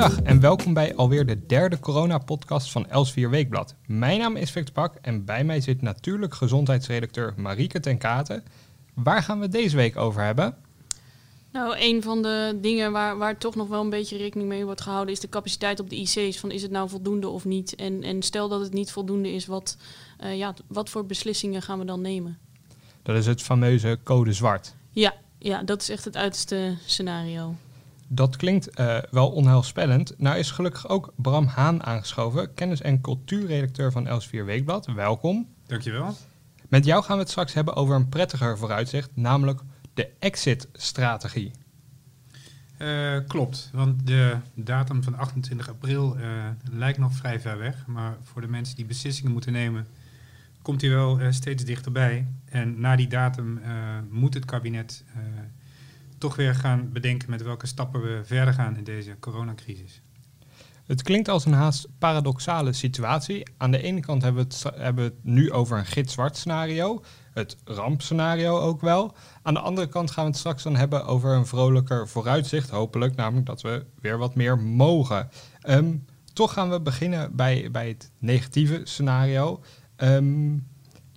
Goedendag en welkom bij alweer de derde corona-podcast van Els4 Weekblad. Mijn naam is Victor Pak en bij mij zit natuurlijk gezondheidsredacteur Marieke ten Katen. Waar gaan we het deze week over hebben? Nou, een van de dingen waar, waar toch nog wel een beetje rekening mee wordt gehouden is de capaciteit op de IC's. Van is het nou voldoende of niet? En, en stel dat het niet voldoende is, wat, uh, ja, wat voor beslissingen gaan we dan nemen? Dat is het fameuze code zwart. Ja, ja dat is echt het uiterste scenario. Dat klinkt uh, wel onheilspellend. Nou is gelukkig ook Bram Haan aangeschoven, kennis- en cultuurredacteur van Els4 Weekblad. Welkom. Dankjewel. Met jou gaan we het straks hebben over een prettiger vooruitzicht, namelijk de exit-strategie. Uh, klopt, want de datum van 28 april uh, lijkt nog vrij ver weg. Maar voor de mensen die beslissingen moeten nemen, komt hij wel steeds dichterbij. En na die datum moet het kabinet toch weer gaan bedenken met welke stappen we verder gaan in deze coronacrisis. Het klinkt als een haast paradoxale situatie. Aan de ene kant hebben we het, hebben nu over een gitzwart scenario, het rampscenario ook wel. Aan de andere kant gaan we het straks dan hebben over een vrolijker vooruitzicht, hopelijk, namelijk dat we weer wat meer mogen. Um, toch gaan we beginnen bij, bij het negatieve scenario. Um,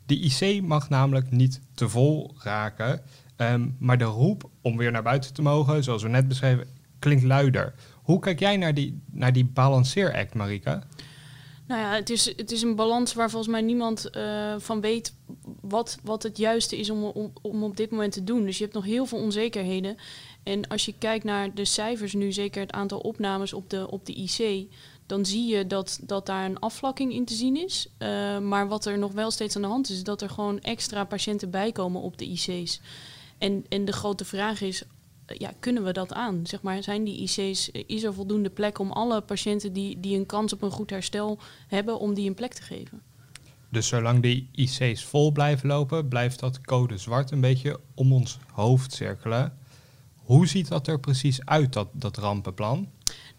de IC mag namelijk niet te vol raken, um, maar de roep om weer naar buiten te mogen, zoals we net beschreven, klinkt luider. Hoe kijk jij naar die, naar die balanceeract, Marika? Nou ja, het is, het is een balans waar volgens mij niemand uh, van weet wat, wat het juiste is om, om, om op dit moment te doen. Dus je hebt nog heel veel onzekerheden. En als je kijkt naar de cijfers nu, zeker het aantal opnames op de, op de IC, dan zie je dat, dat daar een afvlakking in te zien is. Uh, maar wat er nog wel steeds aan de hand is, is dat er gewoon extra patiënten bijkomen op de IC's. En, en de grote vraag is, ja, kunnen we dat aan? Zeg maar, zijn die IC's, is er voldoende plek om alle patiënten die, die een kans op een goed herstel hebben, om die een plek te geven? Dus zolang die IC's vol blijven lopen, blijft dat code zwart een beetje om ons hoofd cirkelen. Hoe ziet dat er precies uit, dat, dat rampenplan?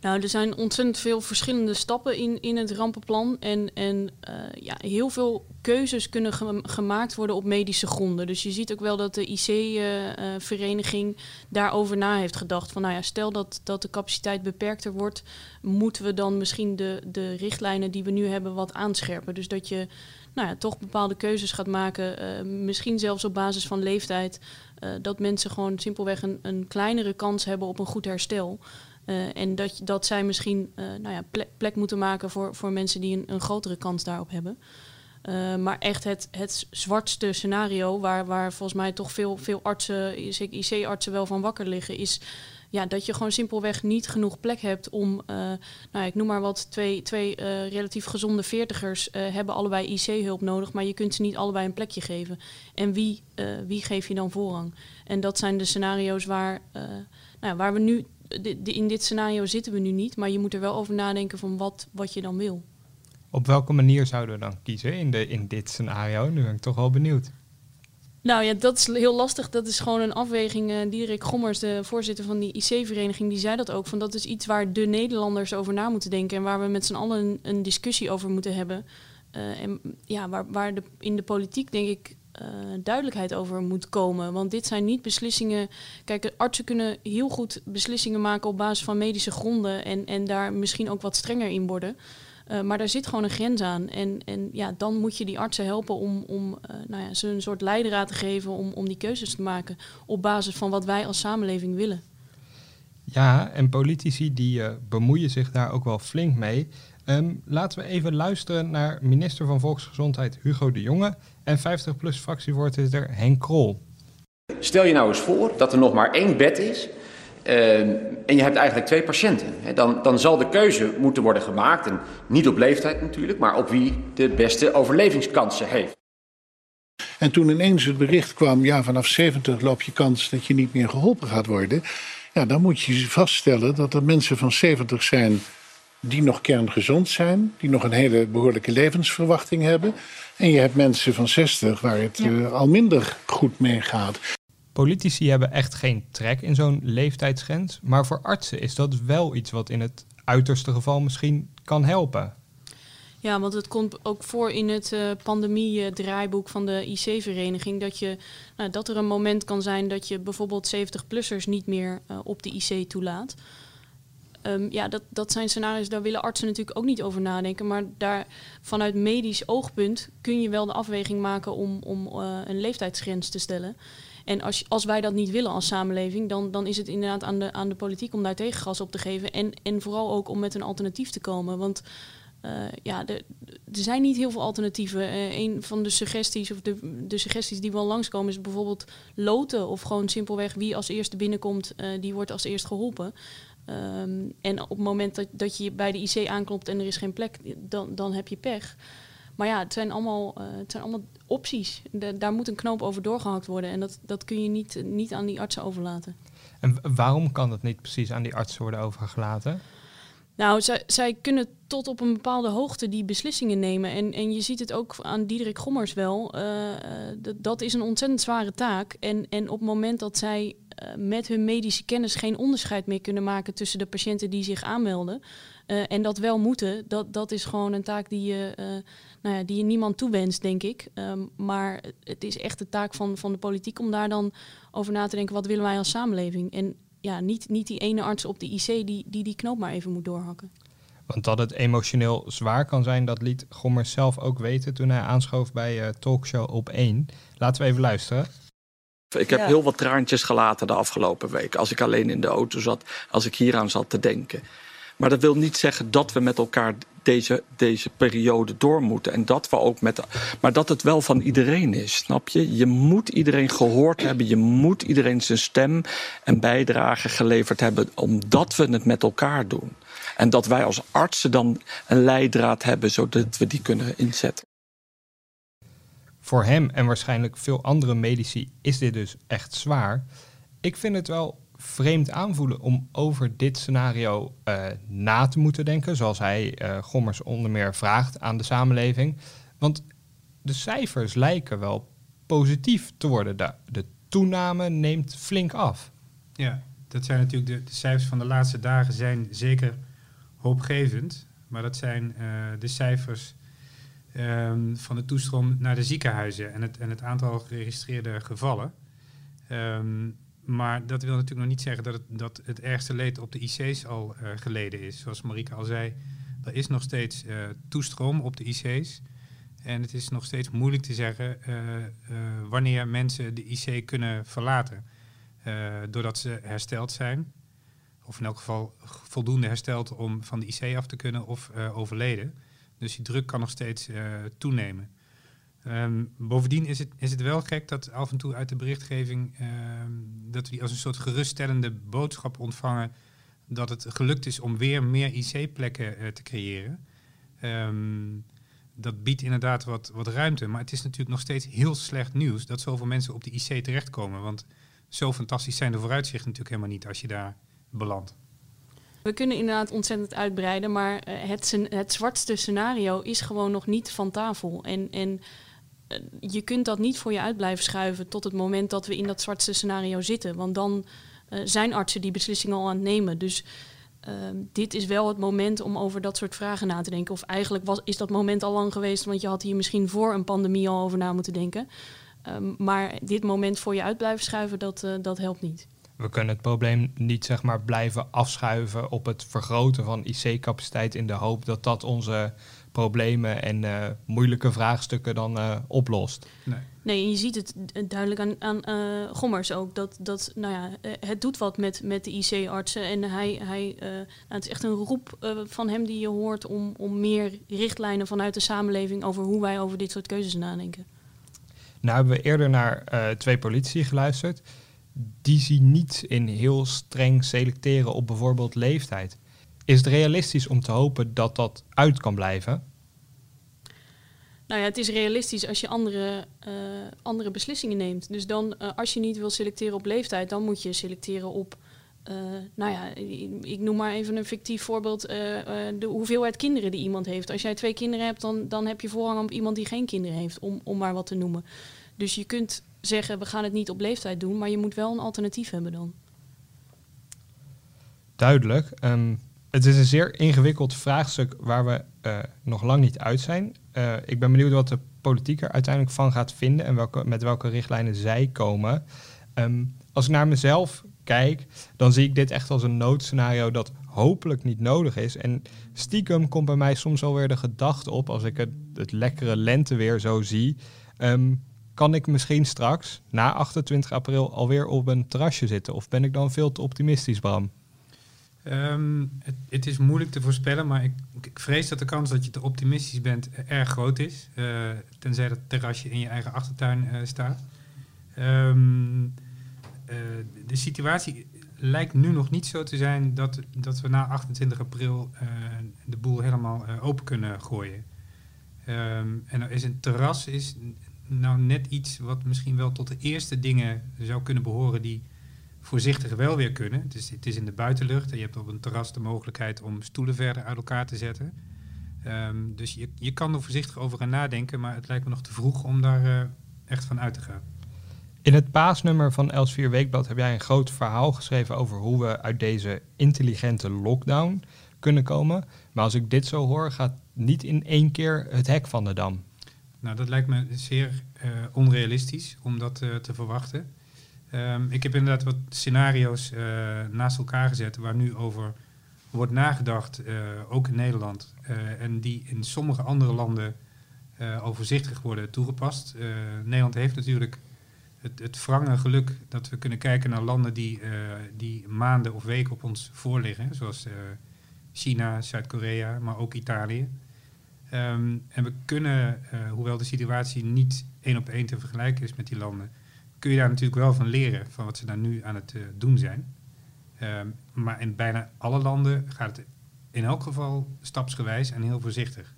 Nou, er zijn ontzettend veel verschillende stappen in, in het rampenplan. En, en uh, ja, heel veel keuzes kunnen ge gemaakt worden op medische gronden. Dus je ziet ook wel dat de IC-vereniging uh, daarover na heeft gedacht. Van nou ja, stel dat, dat de capaciteit beperkter wordt, moeten we dan misschien de, de richtlijnen die we nu hebben wat aanscherpen. Dus dat je nou ja, toch bepaalde keuzes gaat maken. Uh, misschien zelfs op basis van leeftijd. Dat mensen gewoon simpelweg een, een kleinere kans hebben op een goed herstel. Uh, en dat, dat zij misschien uh, nou ja, plek, moeten maken voor, voor mensen die een, een grotere kans daarop hebben. Uh, maar echt het, het zwartste scenario, waar, waar volgens mij toch veel, veel artsen, zeker IC-artsen wel van wakker liggen, is ja, dat je gewoon simpelweg niet genoeg plek hebt om, nou ja, ik noem maar wat, twee, twee relatief gezonde veertigers hebben allebei IC-hulp nodig, maar je kunt ze niet allebei een plekje geven. En wie, wie geef je dan voorrang? En dat zijn de scenario's waar, nou, waar we nu de, de, in dit scenario zitten we nu niet, maar je moet er wel over nadenken van wat, wat je dan wil. Op welke manier zouden we dan kiezen in, de, in dit scenario? Nu ben ik toch wel benieuwd. Nou ja, dat is heel lastig. Dat is gewoon een afweging. Uh, Diederik Gommers, de voorzitter van die IC-vereniging, die zei dat ook. Van dat is iets waar de Nederlanders over na moeten denken en waar we met z'n allen een, een, discussie over moeten hebben. Uh, en ja, waar, waar de, in de politiek denk ik uh, duidelijkheid over moet komen. Want dit zijn niet beslissingen. Kijk, artsen kunnen heel goed beslissingen maken op basis van medische gronden en, en daar misschien ook wat strenger in worden. Uh, maar daar zit gewoon een grens aan. En, en ja, dan moet je die artsen helpen om, om uh, nou ja, ze een soort leidraad te geven om, om die keuzes te maken op basis van wat wij als samenleving willen. Ja, en politici die bemoeien zich daar ook wel flink mee. Um, laten we even luisteren naar minister van Volksgezondheid Hugo de Jonge en 50PLUS fractievoorzitter Henk Krol. Stel je nou eens voor dat er nog maar één bed is uh, en je hebt eigenlijk twee patiënten. He, dan, dan zal de keuze moeten worden gemaakt, en niet op leeftijd natuurlijk, maar op wie de beste overlevingskansen heeft. En toen ineens het bericht kwam, ja vanaf 70 loop je kans dat je niet meer geholpen gaat worden. Ja, dan moet je vaststellen dat er mensen van 70 zijn die nog kerngezond zijn, die nog een hele behoorlijke levensverwachting hebben. En je hebt mensen van 60 waar het ja. uh, al minder goed mee gaat. Politici hebben echt geen trek in zo'n leeftijdsgrens, maar voor artsen is dat wel iets wat in het uiterste geval misschien kan helpen. Ja, want het komt ook voor in het uh, pandemie-draaiboek van de IC-vereniging dat, je, nou, dat er een moment kan zijn dat je bijvoorbeeld 70-plussers niet meer uh, op de IC toelaat. Ehm, ja, dat, dat zijn scenario's, daar willen artsen natuurlijk ook niet over nadenken. Maar daar vanuit medisch oogpunt kun je wel de afweging maken om, om uh, een leeftijdsgrens te stellen. En als, als wij dat niet willen als samenleving, dan, dan is het inderdaad aan de, aan de politiek om daar tegengas op te geven. En, en vooral ook om met een alternatief te komen. Want uh, ja, er zijn niet heel veel alternatieven. Uh, een van de suggesties, of de, de suggesties die wel langskomen, is bijvoorbeeld loten. Of gewoon simpelweg wie als eerste binnenkomt, die wordt als eerst geholpen. Um, en op het moment dat, dat je bij de IC aanklopt en er is geen plek, dan, dan heb je pech. Maar ja, het zijn allemaal, het zijn allemaal opties. De, daar moet een knoop over doorgehakt worden. En dat, dat kun je niet, niet aan die artsen overlaten. En waarom kan dat niet precies aan die artsen worden overgelaten? Nou, zij, zij, kunnen tot op een bepaalde hoogte die beslissingen nemen. En, en je ziet het ook aan Diederik Gommers wel. Uh, dat is een ontzettend zware taak. En, en op het moment dat zij met hun medische kennis geen onderscheid meer kunnen maken tussen de patiënten die zich aanmelden. Uh, en dat wel moeten, dat, dat is gewoon een taak die je, nou ja, die je niemand toewenst, denk ik. Um, maar het is echt de taak van, van de politiek om daar dan over na te denken: wat willen wij als samenleving? En ja, niet, niet die ene arts op de IC die, die die knoop maar even moet doorhakken. Want dat het emotioneel zwaar kan zijn, dat liet Gommers zelf ook weten toen hij aanschoof bij Talkshow op 1. Laten we even luisteren. Ik heb ja. heel wat traantjes gelaten de afgelopen week. Als ik alleen in de auto zat, als ik hieraan zat te denken. Maar dat wil niet zeggen dat we met elkaar deze, deze periode door moeten. En dat we ook met. Maar dat het wel van iedereen is, snap je? Je moet iedereen gehoord hebben. Je moet iedereen zijn stem en bijdrage geleverd hebben. omdat we het met elkaar doen. En dat wij als artsen dan een leidraad hebben zodat we die kunnen inzetten. Voor hem en waarschijnlijk veel andere medici is dit dus echt zwaar. Ik vind het wel vreemd aanvoelen om over dit scenario uh, na te moeten denken, zoals hij uh, Gommers onder meer vraagt aan de samenleving. Want de cijfers lijken wel positief te worden. De, toename neemt flink af. Ja, dat zijn natuurlijk de, cijfers van de laatste dagen zijn zeker hoopgevend. Maar dat zijn uh, de cijfers um, van de toestroom naar de ziekenhuizen en het, en het aantal geregistreerde gevallen. Um, maar dat wil natuurlijk nog niet zeggen dat het, dat het ergste leed op de IC's al uh, geleden is. Zoals Marike al zei, er is nog steeds uh, toestroom op de IC's. En het is nog steeds moeilijk te zeggen uh, wanneer mensen de IC kunnen verlaten. doordat ze hersteld zijn. Of in elk geval voldoende hersteld om van de IC af te kunnen of overleden. Dus die druk kan nog steeds toenemen. Um, bovendien is het, is het wel gek dat af en toe uit de berichtgeving um, dat we die als een soort geruststellende boodschap ontvangen dat het gelukt is om weer meer IC-plekken uh, te creëren. Um, dat biedt inderdaad wat, wat ruimte, maar het is natuurlijk nog steeds heel slecht nieuws dat zoveel mensen op de IC terechtkomen. Want zo fantastisch zijn de vooruitzichten natuurlijk helemaal niet als je daar belandt. We kunnen inderdaad ontzettend uitbreiden, maar uh, het, het zwartste scenario is gewoon nog niet van tafel. En, en uh, je kunt dat niet voor je uit blijven schuiven tot het moment dat we in dat zwartste scenario zitten. Want dan uh, zijn artsen die beslissingen al aan het nemen. Dus dit is wel het moment om over dat soort vragen na te denken. Of eigenlijk was, is dat moment al lang geweest, want je had hier misschien voor een pandemie al over na moeten denken. Um, maar dit moment voor je uit blijven schuiven, dat, dat helpt niet we kunnen het probleem niet zeg maar blijven afschuiven op het vergroten van IC-capaciteit in de hoop dat dat onze problemen en uh, moeilijke vraagstukken dan uh, oplost. Nee. nee, je ziet het duidelijk aan, aan uh, Gommers ook. Dat, dat nou ja, het doet wat met, met de IC-artsen. En hij, hij, nou, het is echt een roep van hem die je hoort om, om meer richtlijnen vanuit de samenleving over hoe wij over dit soort keuzes nadenken. Nou hebben we eerder naar twee politici geluisterd die zien niet in heel streng selecteren op bijvoorbeeld leeftijd. Is het realistisch om te hopen dat dat uit kan blijven? Nou ja, het is realistisch als je andere, uh, andere beslissingen neemt. Dus dan, uh, als je niet wil selecteren op leeftijd, dan moet je selecteren op. Uh, nou ja, ik noem maar even een fictief voorbeeld. de hoeveelheid kinderen die iemand heeft. Als jij twee kinderen hebt, dan, dan heb je voorrang op iemand die geen kinderen heeft, om, om maar wat te noemen. Dus je kunt zeggen, we gaan het niet op leeftijd doen, maar je moet wel een alternatief hebben dan. Duidelijk. Het is een zeer ingewikkeld vraagstuk waar we uh, nog lang niet uit zijn. Uh, ik ben benieuwd wat de politiek er uiteindelijk van gaat vinden en welke, met welke richtlijnen zij komen. Um, als ik naar mezelf kijk, dan zie ik dit echt als een noodscenario dat hopelijk niet nodig is. En stiekem komt bij mij soms alweer de gedachte op, als ik het, het lekkere lenteweer zo zie, ehm, kan ik misschien straks, na 28 april, alweer op een terrasje zitten? Of ben ik dan veel te optimistisch, Bram? Ehm, het, is moeilijk te voorspellen, maar ik, ik, vrees dat de kans dat je te optimistisch bent erg groot is. Uh, tenzij dat terrasje in je eigen achtertuin uh, staat. Uh, de situatie lijkt nu nog niet zo te zijn dat, dat we na 28 april de boel helemaal open kunnen gooien. Um, en er is een terras is nou net iets wat misschien wel tot de eerste dingen zou kunnen behoren die voorzichtig wel weer kunnen. Het is, het is in de buitenlucht en je hebt op een terras de mogelijkheid om stoelen verder uit elkaar te zetten. Um, dus je, je kan er voorzichtig over gaan nadenken, maar het lijkt me nog te vroeg om daar uh, echt van uit te gaan. In het paasnummer van Els 4 Weekblad heb jij een groot verhaal geschreven over hoe we uit deze intelligente lockdown kunnen komen. Maar als ik dit zo hoor, gaat niet in één keer het hek van de dam. Nou, dat lijkt me zeer uh, onrealistisch om dat uh, te verwachten. Um, ik heb inderdaad wat scenario's uh, naast elkaar gezet waar nu over wordt nagedacht, ook in Nederland. en die in sommige andere landen overzichtig worden toegepast. Nederland heeft natuurlijk het, het wrange geluk dat we kunnen kijken naar landen die, die maanden of weken op ons voorliggen. Zoals China, Zuid-Korea, maar ook Italië. Um, en we kunnen, uh, hoewel de situatie niet één op één te vergelijken is met die landen, kun je daar natuurlijk wel van leren, van wat ze daar nu aan het uh, doen zijn. Um, maar in bijna alle landen gaat het in elk geval stapsgewijs en heel voorzichtig.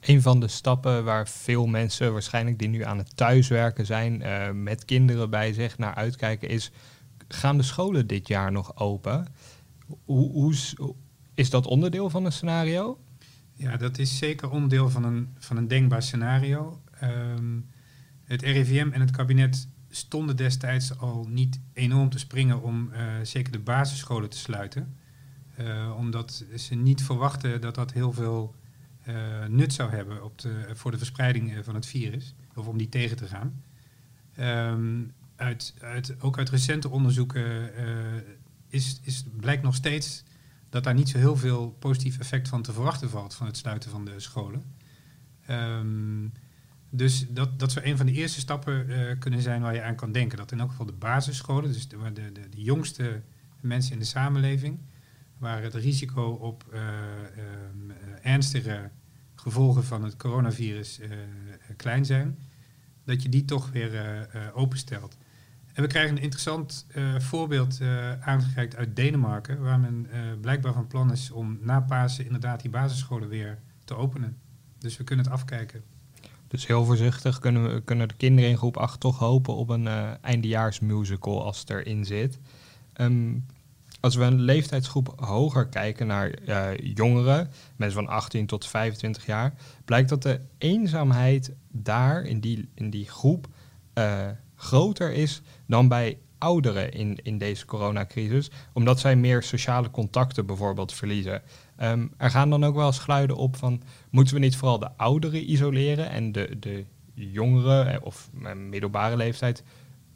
Een van de stappen waar veel mensen waarschijnlijk die nu aan het thuiswerken zijn, uh, met kinderen bij zich naar uitkijken, is: gaan de scholen dit jaar nog open? Hoe, hoe is dat onderdeel van een scenario? Ja, dat is zeker onderdeel van een, van een denkbaar scenario. Um, het RIVM en het kabinet stonden destijds al niet enorm te springen om uh, zeker de basisscholen te sluiten. Uh, omdat ze niet verwachten dat dat heel veel uh, nut zou hebben op de, voor de verspreiding van het virus, of om die tegen te gaan. Um, uit, uit, ook uit recente onderzoeken is, is, blijkt nog steeds dat daar niet zo heel veel positief effect van te verwachten valt van het sluiten van de scholen. Um, dus dat, dat zou een van de eerste stappen uh, kunnen zijn waar je aan kan denken. Dat in elk geval de basisscholen, dus de, de, de, de jongste mensen in de samenleving, waar het risico op uh, ernstige gevolgen van het coronavirus klein zijn, dat je die toch weer openstelt. En we krijgen een interessant uh, voorbeeld uh, aangereikt uit Denemarken, waar men uh, blijkbaar van plan is om na Pasen inderdaad die basisscholen weer te openen. Dus we kunnen het afkijken. Dus heel voorzichtig kunnen, we, kunnen de kinderen in groep 8 toch hopen op een eindejaarsmusical als het erin zit. Um, als we een leeftijdsgroep hoger kijken naar jongeren, mensen van 18 tot 25 jaar, blijkt dat de eenzaamheid daar in die, in die groep groter is dan bij ouderen in, in deze coronacrisis, omdat zij meer sociale contacten bijvoorbeeld verliezen. Um, er gaan dan ook wel eens geluiden op van, moeten we niet vooral de ouderen isoleren en de, de jongeren eh, of eh, middelbare leeftijd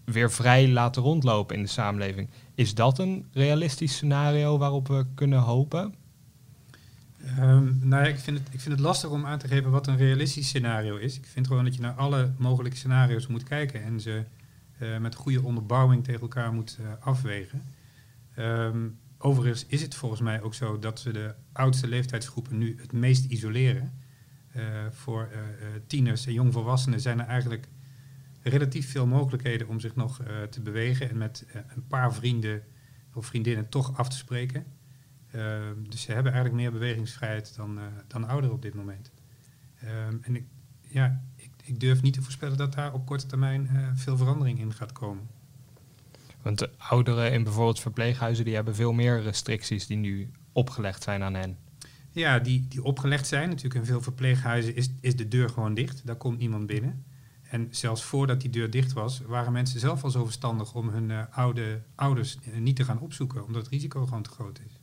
weer vrij laten rondlopen in de samenleving? Is dat een realistisch scenario waarop we kunnen hopen? Um, nou ik vind, het, ik vind het lastig om aan te geven wat een realistisch scenario is. Ik vind gewoon dat je naar alle mogelijke scenario's moet kijken en ze uh, met goede onderbouwing tegen elkaar moet uh, afwegen. Um, overigens is het volgens mij ook zo dat we de oudste leeftijdsgroepen nu het meest isoleren. Uh, voor tieners en jongvolwassenen zijn er eigenlijk relatief veel mogelijkheden om zich nog te bewegen en met een paar vrienden of vriendinnen toch af te spreken. Uh, dus ze hebben eigenlijk meer bewegingsvrijheid dan, uh, dan ouderen op dit moment. Uh, en ik, ja, ik, ik, durf niet te voorspellen dat daar op korte termijn eh, veel verandering in gaat komen. Want de ouderen in bijvoorbeeld verpleeghuizen die hebben veel meer restricties die nu opgelegd zijn aan hen. Ja, die, die opgelegd zijn. Natuurlijk in veel verpleeghuizen is, is de deur gewoon dicht. Daar komt niemand binnen. En zelfs voordat die deur dicht was, waren mensen zelf al zo verstandig om hun uh, oude ouders niet te gaan opzoeken, omdat het risico gewoon te groot is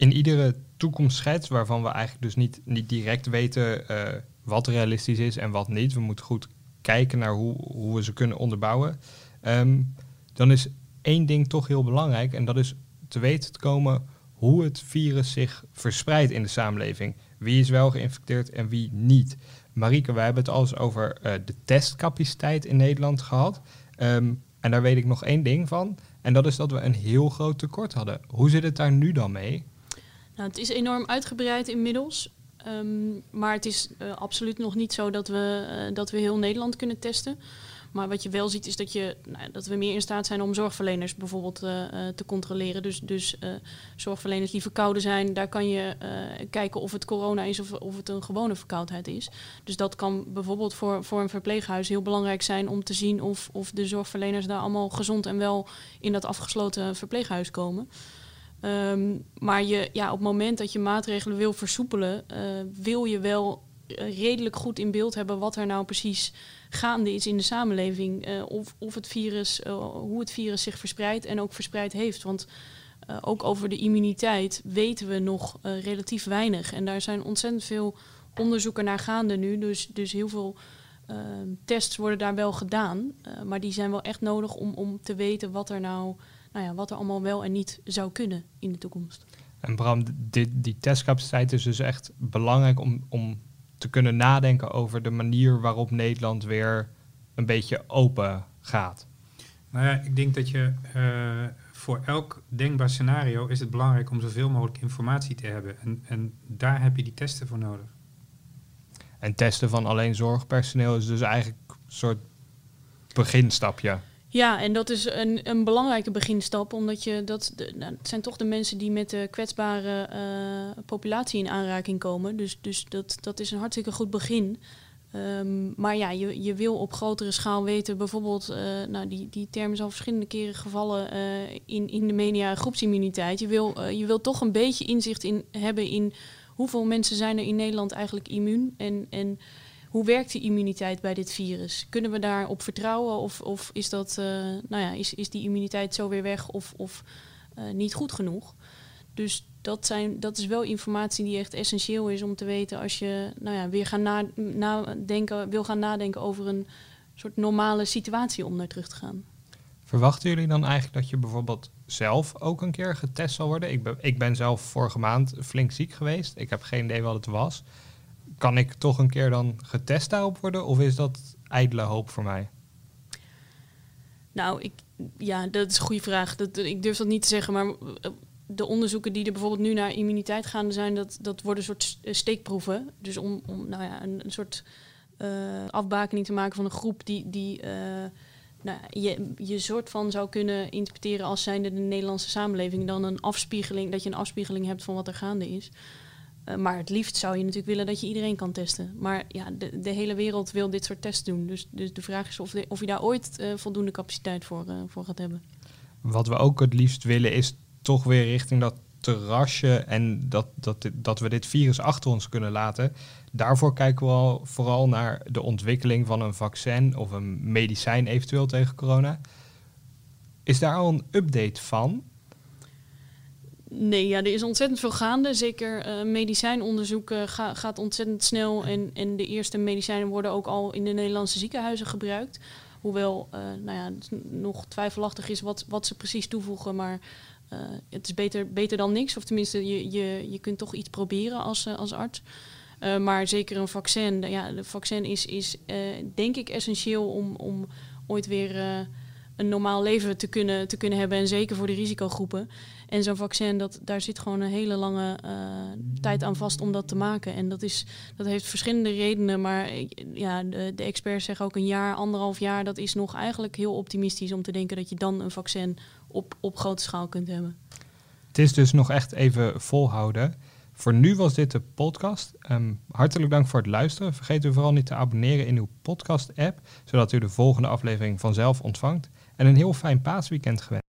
in iedere toekomstschets, waarvan we eigenlijk dus niet, niet direct weten uh, wat realistisch is en wat niet. We moeten goed kijken naar hoe, hoe we ze kunnen onderbouwen. Ehm, dan is één ding toch heel belangrijk en dat is te weten te komen hoe het virus zich verspreidt in de samenleving. Wie is wel geïnfecteerd en wie niet. Marieke, wij hebben het al eens over uh, de testcapaciteit in Nederland gehad. Ehm, en daar weet ik nog één ding van. En dat is dat we een heel groot tekort hadden. Hoe zit het daar nu dan mee? Nou, het is enorm uitgebreid inmiddels. Um, maar het is uh, absoluut nog niet zo dat we, uh, dat we heel Nederland kunnen testen. Maar wat je wel ziet is dat, je, nou, dat we meer in staat zijn om zorgverleners bijvoorbeeld uh, te controleren. Dus, dus zorgverleners die verkouden zijn, daar kan je kijken of het corona is of, of het een gewone verkoudheid is. Dus dat kan bijvoorbeeld voor, voor een verpleeghuis heel belangrijk zijn om te zien of, of de zorgverleners daar allemaal gezond en wel in dat afgesloten verpleeghuis komen. Um, maar je, ja, op het moment dat je maatregelen wil versoepelen, uh, wil je wel redelijk goed in beeld hebben wat er nou precies gaande is in de samenleving. Uh, of, of het virus, hoe het virus zich verspreidt en ook verspreid heeft. Want ook over de immuniteit weten we nog relatief weinig. En daar zijn ontzettend veel onderzoeken naar gaande nu. Dus, dus heel veel tests worden daar wel gedaan. maar die zijn wel echt nodig om, om te weten wat er nou nou ja, wat er allemaal wel en niet zou kunnen in de toekomst. En Bram, dit, die testcapaciteit is dus echt belangrijk om, om te kunnen nadenken over de manier waarop Nederland weer een beetje open gaat. Nou ja, ik denk dat je uh, voor elk denkbaar scenario is het belangrijk om zoveel mogelijk informatie te hebben. En, en daar heb je die testen voor nodig. En testen van alleen zorgpersoneel is dus eigenlijk een soort beginstapje. Ja, en dat is een, een belangrijke beginstap, omdat je dat, de, nou, het zijn toch de mensen die met de kwetsbare uh, populatie in aanraking komen. Dus, dus dat, dat is een hartstikke goed begin. Um, maar ja, je, je wil op grotere schaal weten, bijvoorbeeld, uh, nou, die, die term is al verschillende keren gevallen uh, in, in de media, groepsimmuniteit. Je wil, je wil toch een beetje inzicht in hebben in hoeveel mensen zijn er in Nederland eigenlijk immuun en, en hoe werkt de immuniteit bij dit virus? Kunnen we daarop vertrouwen of, of is, dat, uh, nou ja, is, is die immuniteit zo weer weg of, of uh, niet goed genoeg? Dus dat, zijn, dat is wel informatie die echt essentieel is om te weten als je nou ja, weer gaan na, nadenken, wil gaan nadenken over een soort normale situatie om naar terug te gaan. Verwachten jullie dan eigenlijk dat je bijvoorbeeld zelf ook een keer getest zal worden? Ik ben, ik ben zelf vorige maand flink ziek geweest. Ik heb geen idee wat het was kan ik toch een keer dan getest daarop worden? Of is dat ijdele hoop voor mij? Nou, ik, ja, dat is een goede vraag. Dat, ik durf dat niet te zeggen, maar eh, de onderzoeken die er bijvoorbeeld nu naar immuniteit gaan zijn, dat, dat worden een soort eh, steekproeven. Dus om, om nou ja, een, soort uh, afbakening te maken van een groep die, die nou, je, je soort van zou kunnen interpreteren als zijnde de Nederlandse samenleving, dan een afspiegeling, dat je een afspiegeling hebt van wat er gaande is. Uh, maar het liefst zou je natuurlijk willen dat je iedereen kan testen. Maar ja, de, hele wereld wil dit soort tests doen. Dus, dus de vraag is of, of je daar ooit uh, voldoende capaciteit voor, uh, voor gaat hebben. Wat we ook het liefst willen is toch weer richting dat terrasje en dat, dat, dat we dit virus achter ons kunnen laten. Daarvoor kijken we al vooral naar de ontwikkeling van een vaccin of een medicijn eventueel tegen corona. Is daar al een update van? Nee, ja, er is ontzettend veel gaande. Zeker uh, medicijnonderzoek ga, gaat ontzettend snel. En, en de eerste medicijnen worden ook al in de Nederlandse ziekenhuizen gebruikt. Hoewel uh, nou ja, het nog twijfelachtig is wat, wat ze precies toevoegen. Maar het is beter, beter dan niks. Of tenminste, je, je, je kunt toch iets proberen als, als arts. maar zeker een vaccin. Ja, de vaccin is, is denk ik essentieel om, om ooit weer een normaal leven te kunnen, te kunnen hebben. En zeker voor de risicogroepen. En zo'n vaccin, dat, daar zit gewoon een hele lange uh, tijd aan vast om dat te maken. En dat, is, dat heeft verschillende redenen. Maar ja, de, de experts zeggen ook een jaar, anderhalf jaar. Dat is nog eigenlijk heel optimistisch om te denken dat je dan een vaccin op, op grote schaal kunt hebben. Het is dus nog echt even volhouden. Voor nu was dit de podcast. Um, hartelijk dank voor het luisteren. Vergeet u vooral niet te abonneren in uw podcast-app, zodat u de volgende aflevering vanzelf ontvangt. En een heel fijn paasweekend gewenst.